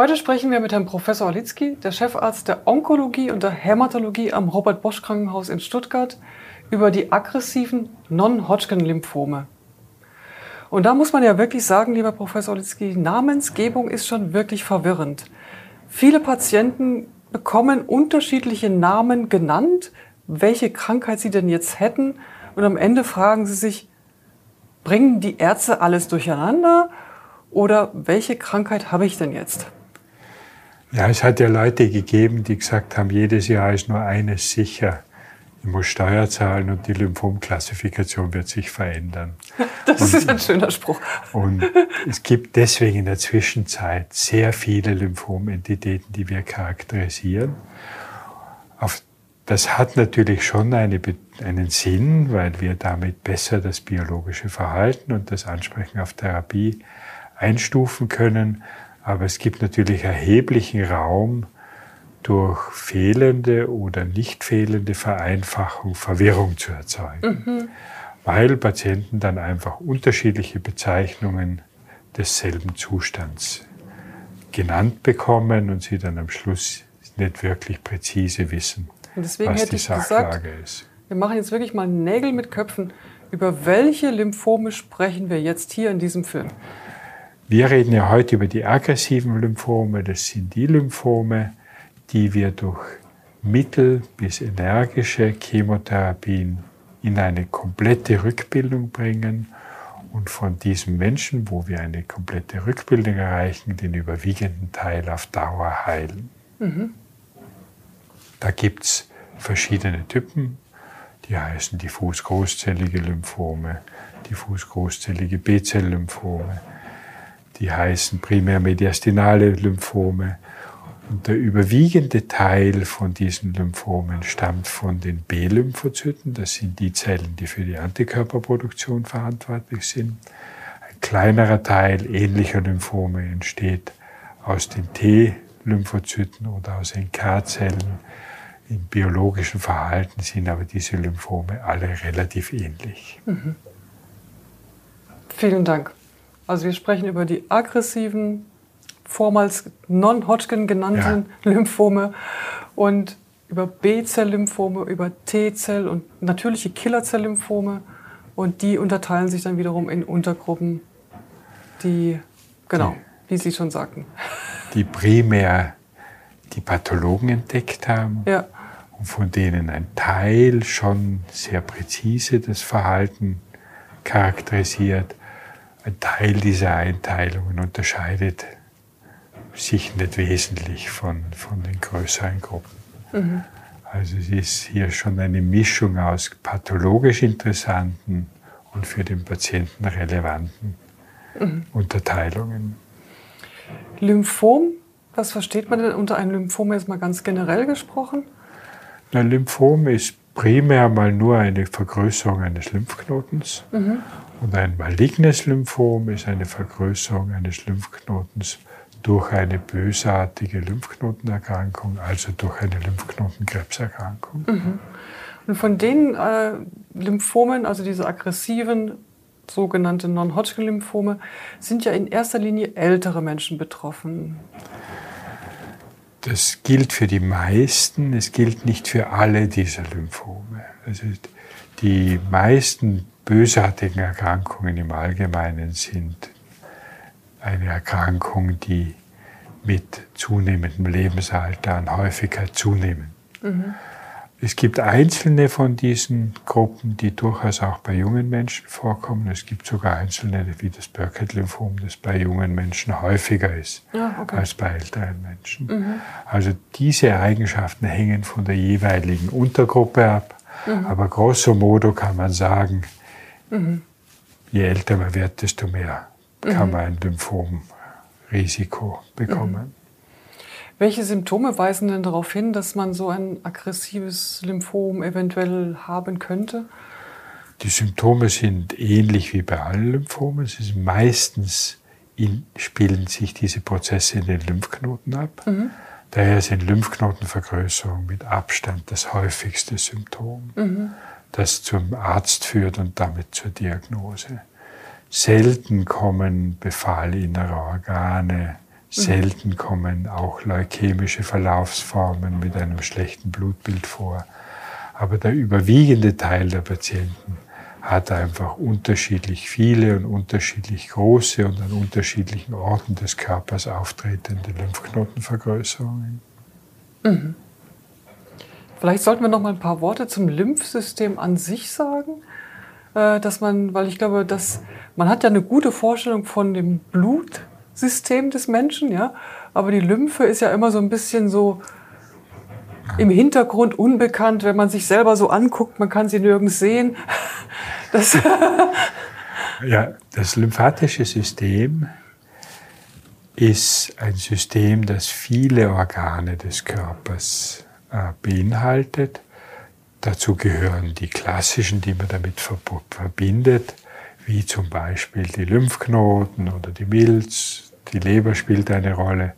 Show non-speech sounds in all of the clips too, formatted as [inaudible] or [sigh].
Heute sprechen wir mit Herrn Professor Olitzky, der Chefarzt der Onkologie und der Hämatologie am Robert Bosch Krankenhaus in Stuttgart, über die aggressiven Non-Hodgkin-Lymphome. Und da muss man ja wirklich sagen, lieber Professor Olitzky, Namensgebung ist schon wirklich verwirrend. Viele Patienten bekommen unterschiedliche Namen genannt, welche Krankheit sie denn jetzt hätten. Und am Ende fragen sie sich, bringen die Ärzte alles durcheinander oder welche Krankheit habe ich denn jetzt? Ja, es hat ja Leute gegeben, die gesagt haben, jedes Jahr ist nur eines sicher. Ich muss Steuer zahlen und die Lymphomklassifikation wird sich verändern. [laughs] Das und, ist ein schöner Spruch. Und es gibt deswegen in der Zwischenzeit sehr viele Lymphomentitäten, die wir charakterisieren. Auf, das hat natürlich schon eine, einen Sinn, weil wir damit besser das biologische Verhalten und das Ansprechen auf Therapie einstufen können. Aber es gibt natürlich erheblichen Raum, durch fehlende oder nicht fehlende Vereinfachung Verwirrung zu erzeugen. Mhm. Weil Patienten dann einfach unterschiedliche Bezeichnungen desselben Zustands genannt bekommen und sie dann am Schluss nicht wirklich präzise wissen, was die Sachlage gesagt, ist. Wir machen jetzt wirklich mal Nägel mit Köpfen. Über welche Lymphome sprechen wir jetzt hier in diesem Film? Wir reden ja heute über die aggressiven Lymphome. Das sind die Lymphome, die wir durch mittel- bis energische Chemotherapien in eine komplette Rückbildung bringen und von diesen Menschen, wo wir eine komplette Rückbildung erreichen, den überwiegenden Teil auf Dauer heilen. Mhm. Da gibt es verschiedene Typen, die heißen diffus großzellige Lymphome, diffus großzellige B-Zell-Lymphome, die heißen primär mediastinale Lymphome, und der überwiegende Teil von diesen Lymphomen stammt von den B-Lymphozyten. Das sind die Zellen, die für die Antikörperproduktion verantwortlich sind. Ein kleinerer Teil ähnlicher Lymphome entsteht aus den T-Lymphozyten oder aus NK-Zellen. Im biologischen Verhalten sind aber diese Lymphome alle relativ ähnlich. Mhm. Vielen Dank. Also wir sprechen über die aggressiven vormals Non-Hodgkin genannten ja. Lymphome und über B-Zell-Lymphome, über T-Zell und natürliche Killerzell-Lymphome. Und die unterteilen sich dann wiederum in Untergruppen, die, genau, die, wie Sie schon sagten. Die primär die Pathologen entdeckt haben ja. und von denen ein Teil schon sehr präzise das Verhalten charakterisiert. Ein Teil dieser Einteilungen unterscheidet sich nicht wesentlich von, von den größeren Gruppen. Mhm. Also es ist hier schon eine Mischung aus pathologisch interessanten und für den Patienten relevanten mhm. Unterteilungen. Lymphom, was versteht man denn unter einem Lymphom jetzt mal ganz generell gesprochen? Ein Lymphom ist primär mal nur eine Vergrößerung eines Lymphknotens. Mhm. Und ein malignes Lymphom ist eine Vergrößerung eines Lymphknotens durch eine bösartige Lymphknotenerkrankung, also durch eine Lymphknotenkrebserkrankung. Mhm. Und von den äh, Lymphomen, also diese aggressiven sogenannte Non-Hodgkin-Lymphome, sind ja in erster Linie ältere Menschen betroffen. Das gilt für die meisten, es gilt nicht für alle dieser Lymphome. Also die meisten bösartigen Erkrankungen im Allgemeinen sind eine Erkrankung, die mit zunehmendem Lebensalter an Häufigkeit zunehmen. Mhm. Es gibt einzelne von diesen Gruppen, die durchaus auch bei jungen Menschen vorkommen. Es gibt sogar einzelne, wie das Burkitt-Lymphom, das bei jungen Menschen häufiger ist ja, okay. als bei älteren Menschen. Mhm. Also diese Eigenschaften hängen von der jeweiligen Untergruppe ab. Mhm. Aber grosso modo kann man sagen, mhm. je älter man wird, desto mehr kann mhm. man ein Lymphomrisiko bekommen. Welche Symptome weisen denn darauf hin, dass man so ein aggressives Lymphom eventuell haben könnte? Die Symptome sind ähnlich wie bei allen Lymphomen. Es ist meistens in, spielen sich diese Prozesse in den Lymphknoten ab. Mhm. Daher sind Lymphknotenvergrößerungen mit Abstand das häufigste Symptom, mhm. das zum Arzt führt und damit zur Diagnose. Selten kommen Befall innerer Organe, Selten kommen auch leukämische Verlaufsformen mit einem schlechten Blutbild vor. Aber der überwiegende Teil der Patienten hat einfach unterschiedlich viele und unterschiedlich große und an unterschiedlichen Orten des Körpers auftretende Lymphknotenvergrößerungen. Mhm. Vielleicht sollten wir noch mal ein paar Worte zum Lymphsystem an sich sagen, äh, dass man, weil ich glaube, dass man hat ja eine gute Vorstellung von dem Blutsystem des Menschen, ja, aber die Lymphe ist ja immer so ein bisschen so im Hintergrund unbekannt, wenn man sich selber so anguckt, man kann sie nirgends sehen. [laughs] Das ja, das lymphatische System ist ein System, das viele Organe des Körpers äh, beinhaltet. Dazu gehören die klassischen, die man damit verbindet, wie zum Beispiel die Lymphknoten oder die Milz. Die Leber spielt eine Rolle.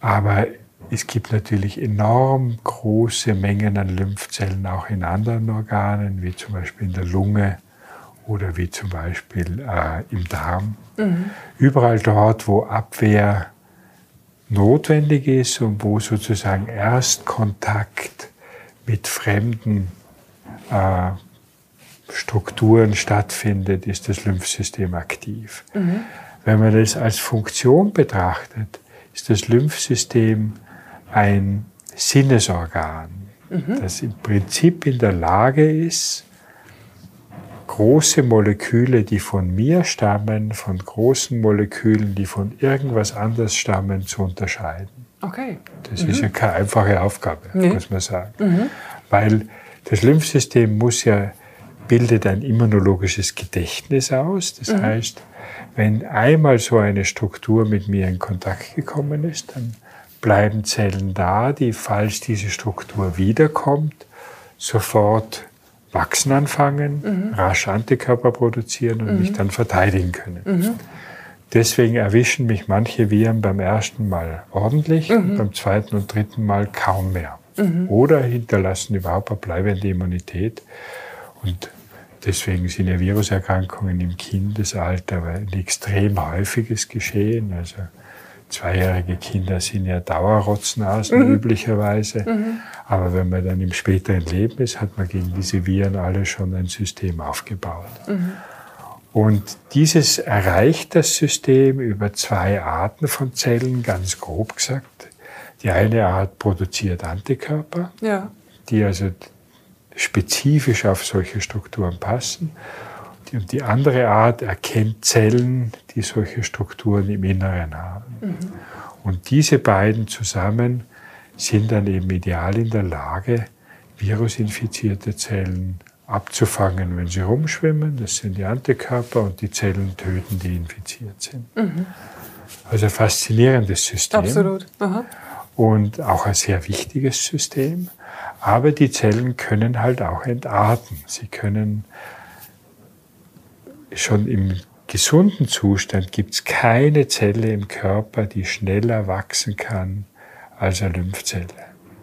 Aber es gibt natürlich enorm große Mengen an Lymphzellen auch in anderen Organen, wie zum Beispiel in der Lunge oder wie zum Beispiel äh, im Darm. Mhm. Überall dort, wo Abwehr notwendig ist und wo sozusagen Erstkontakt mit fremden äh, Strukturen stattfindet, ist das Lymphsystem aktiv. Mhm. Wenn man das als Funktion betrachtet, ist das Lymphsystem ein Sinnesorgan, mhm. das im Prinzip in der Lage ist, große Moleküle, die von mir stammen, von großen Molekülen, die von irgendwas anders stammen, zu unterscheiden. Okay. Das mhm. ist ja keine einfache Aufgabe, nee. muss man sagen. Mhm. Weil das Lymphsystem muss ja, bildet ein immunologisches Gedächtnis aus. Das mhm. heißt, wenn einmal so eine Struktur mit mir in Kontakt gekommen ist, dann bleiben Zellen da, die, falls diese Struktur wiederkommt, sofort wachsen anfangen, mhm. rasch Antikörper produzieren und mhm. mich dann verteidigen können. Mhm. Deswegen erwischen mich manche Viren beim ersten Mal ordentlich, mhm. beim zweiten und dritten Mal kaum mehr. Mhm. Oder hinterlassen überhaupt eine bleibende Immunität. Und deswegen sind ja Viruserkrankungen im Kindesalter ein extrem häufiges Geschehen. Also zweijährige Kinder sind ja Dauerrotznasen mhm. üblicherweise. Mhm. Aber wenn man dann im späteren Leben ist, hat man gegen diese Viren alle schon ein System aufgebaut. Mhm. Und dieses erreicht das System über zwei Arten von Zellen, ganz grob gesagt. Die eine Art produziert Antikörper, ja. die also spezifisch auf solche Strukturen passen. Und die andere Art erkennt Zellen, die solche Strukturen im Inneren haben. Mhm. Und diese beiden zusammen sind dann eben ideal in der Lage, virusinfizierte Zellen abzufangen, wenn sie rumschwimmen. Das sind die Antikörper und die Zellen töten, die infiziert sind. Mhm. Also ein faszinierendes System. Absolut. Aha. Und auch ein sehr wichtiges System. Aber die Zellen können halt auch entarten. Sie können schon im gesunden Zustand gibt es keine Zelle im Körper, die schneller wachsen kann als eine Lymphzelle.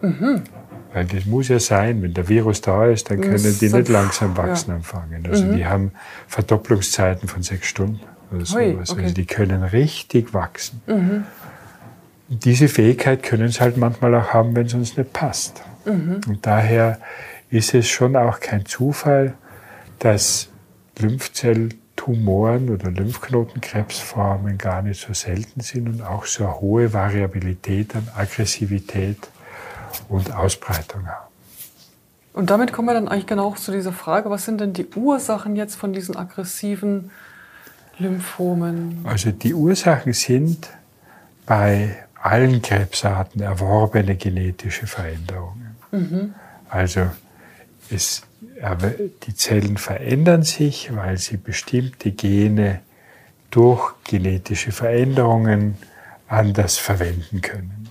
Mhm. Weil das muss ja sein, wenn der Virus da ist, dann können die nicht langsam wachsen ja. anfangen. Also mhm. die haben Verdopplungszeiten von sechs Stunden oder sowas. Ui, okay. Also die können richtig wachsen. Mhm. Diese Fähigkeit können sie halt manchmal auch haben, wenn es uns nicht passt. Mhm. Und daher ist es schon auch kein Zufall, dass Lymphzelltumoren oder Lymphknotenkrebsformen gar nicht so selten sind und auch so eine hohe Variabilität an Aggressivität und Ausbreitung haben. Und damit kommen wir dann eigentlich genau zu dieser Frage, was sind denn die Ursachen jetzt von diesen aggressiven Lymphomen? Also die Ursachen sind bei allen Krebsarten erworbene genetische Veränderungen. Mhm. Also es die Zellen verändern sich, weil sie bestimmte Gene durch genetische Veränderungen anders verwenden können.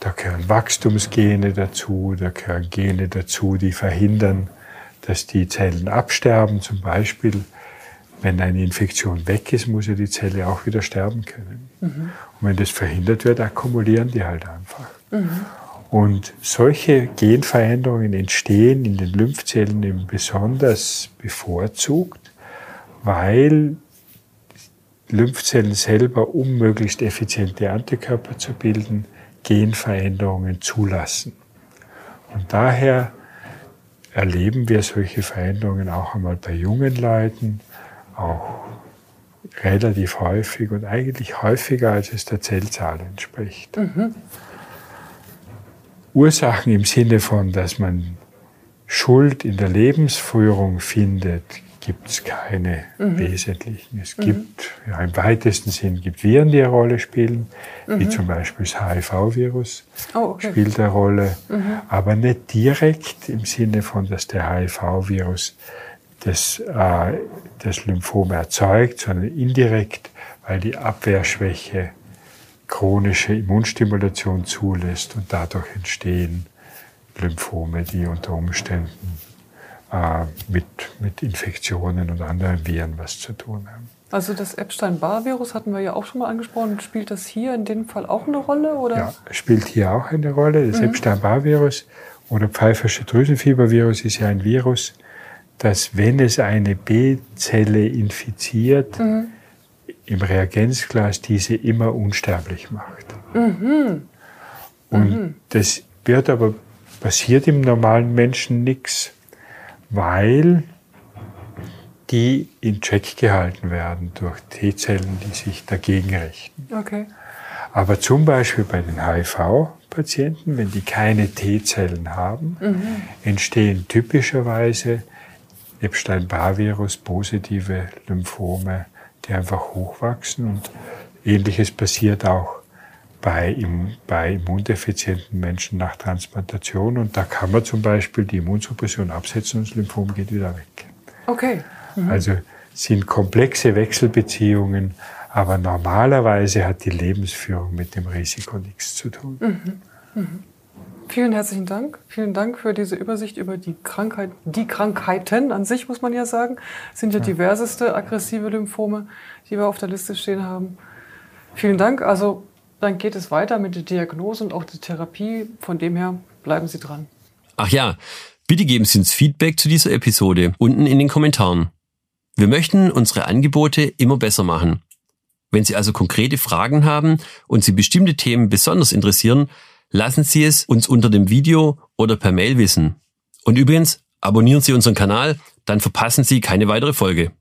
Da gehören Wachstumsgene dazu, da gehören Gene dazu, die verhindern, dass die Zellen absterben. Zum Beispiel, wenn eine Infektion weg ist, muss ja die Zelle auch wieder sterben können. Mhm. Und wenn das verhindert wird, akkumulieren die halt einfach. Mhm. Und solche Genveränderungen entstehen in den Lymphzellen eben besonders bevorzugt, weil Lymphzellen selber, um möglichst effiziente Antikörper zu bilden, Genveränderungen zulassen. Und daher erleben wir solche Veränderungen auch einmal bei jungen Leuten, auch relativ häufig und eigentlich häufiger, als es der Zellzahl entspricht. Mhm. Ursachen im Sinne von, dass man Schuld in der Lebensführung findet, gibt es keine mhm. wesentlichen. Es mhm. gibt, ja, im weitesten Sinn gibt Viren, die eine Rolle spielen, mhm. wie zum Beispiel das HIV-Virus oh, okay. spielt eine Rolle, mhm. aber nicht direkt im Sinne von, dass der HIV-Virus das, äh, das Lymphom erzeugt, sondern indirekt, weil die Abwehrschwäche chronische Immunstimulation zulässt und dadurch entstehen Lymphome, die unter Umständen äh, mit, mit Infektionen und anderen Viren was zu tun haben. Also das Epstein-Barr-Virus hatten wir ja auch schon mal angesprochen. Spielt das hier in dem Fall auch eine Rolle? Oder? Ja, spielt hier auch eine Rolle. Das mhm. Epstein-Barr-Virus oder pfeifersche Drüsenfiebervirus ist ja ein Virus, das, wenn es eine B-Zelle infiziert, mhm. im Reagenzglas diese immer unsterblich macht. Mhm. Und mhm. das wird aber passiert im normalen Menschen nichts weil die in Check gehalten werden durch T-Zellen, die sich dagegen richten. Okay. Aber zum Beispiel bei den HIV-Patienten, wenn die keine T-Zellen haben, mhm. entstehen typischerweise Epstein-Barr-Virus positive Lymphome, die einfach hochwachsen und ähnliches passiert auch bei, bei immundefizienten Menschen nach Transplantation. Und da kann man zum Beispiel die Immunsuppression absetzen und das Lymphom geht wieder weg. Okay. Mhm. Also sind komplexe Wechselbeziehungen, aber normalerweise hat die Lebensführung mit dem Risiko nichts zu tun. Mhm. Mhm. Vielen herzlichen Dank. Vielen Dank für diese Übersicht über die Krankheit. Die Krankheiten an sich, muss man ja sagen, sind ja, ja. diverseste aggressive Lymphome, die wir auf der Liste stehen haben. Vielen Dank. Also dann geht es weiter mit der Diagnose und auch der Therapie. Von dem her bleiben Sie dran. Ach ja, bitte geben Sie uns Feedback zu dieser Episode unten in den Kommentaren. Wir möchten unsere Angebote immer besser machen. Wenn Sie also konkrete Fragen haben und Sie bestimmte Themen besonders interessieren, lassen Sie es uns unter dem Video oder per Mail wissen. Und übrigens, abonnieren Sie unseren Kanal, dann verpassen Sie keine weitere Folge.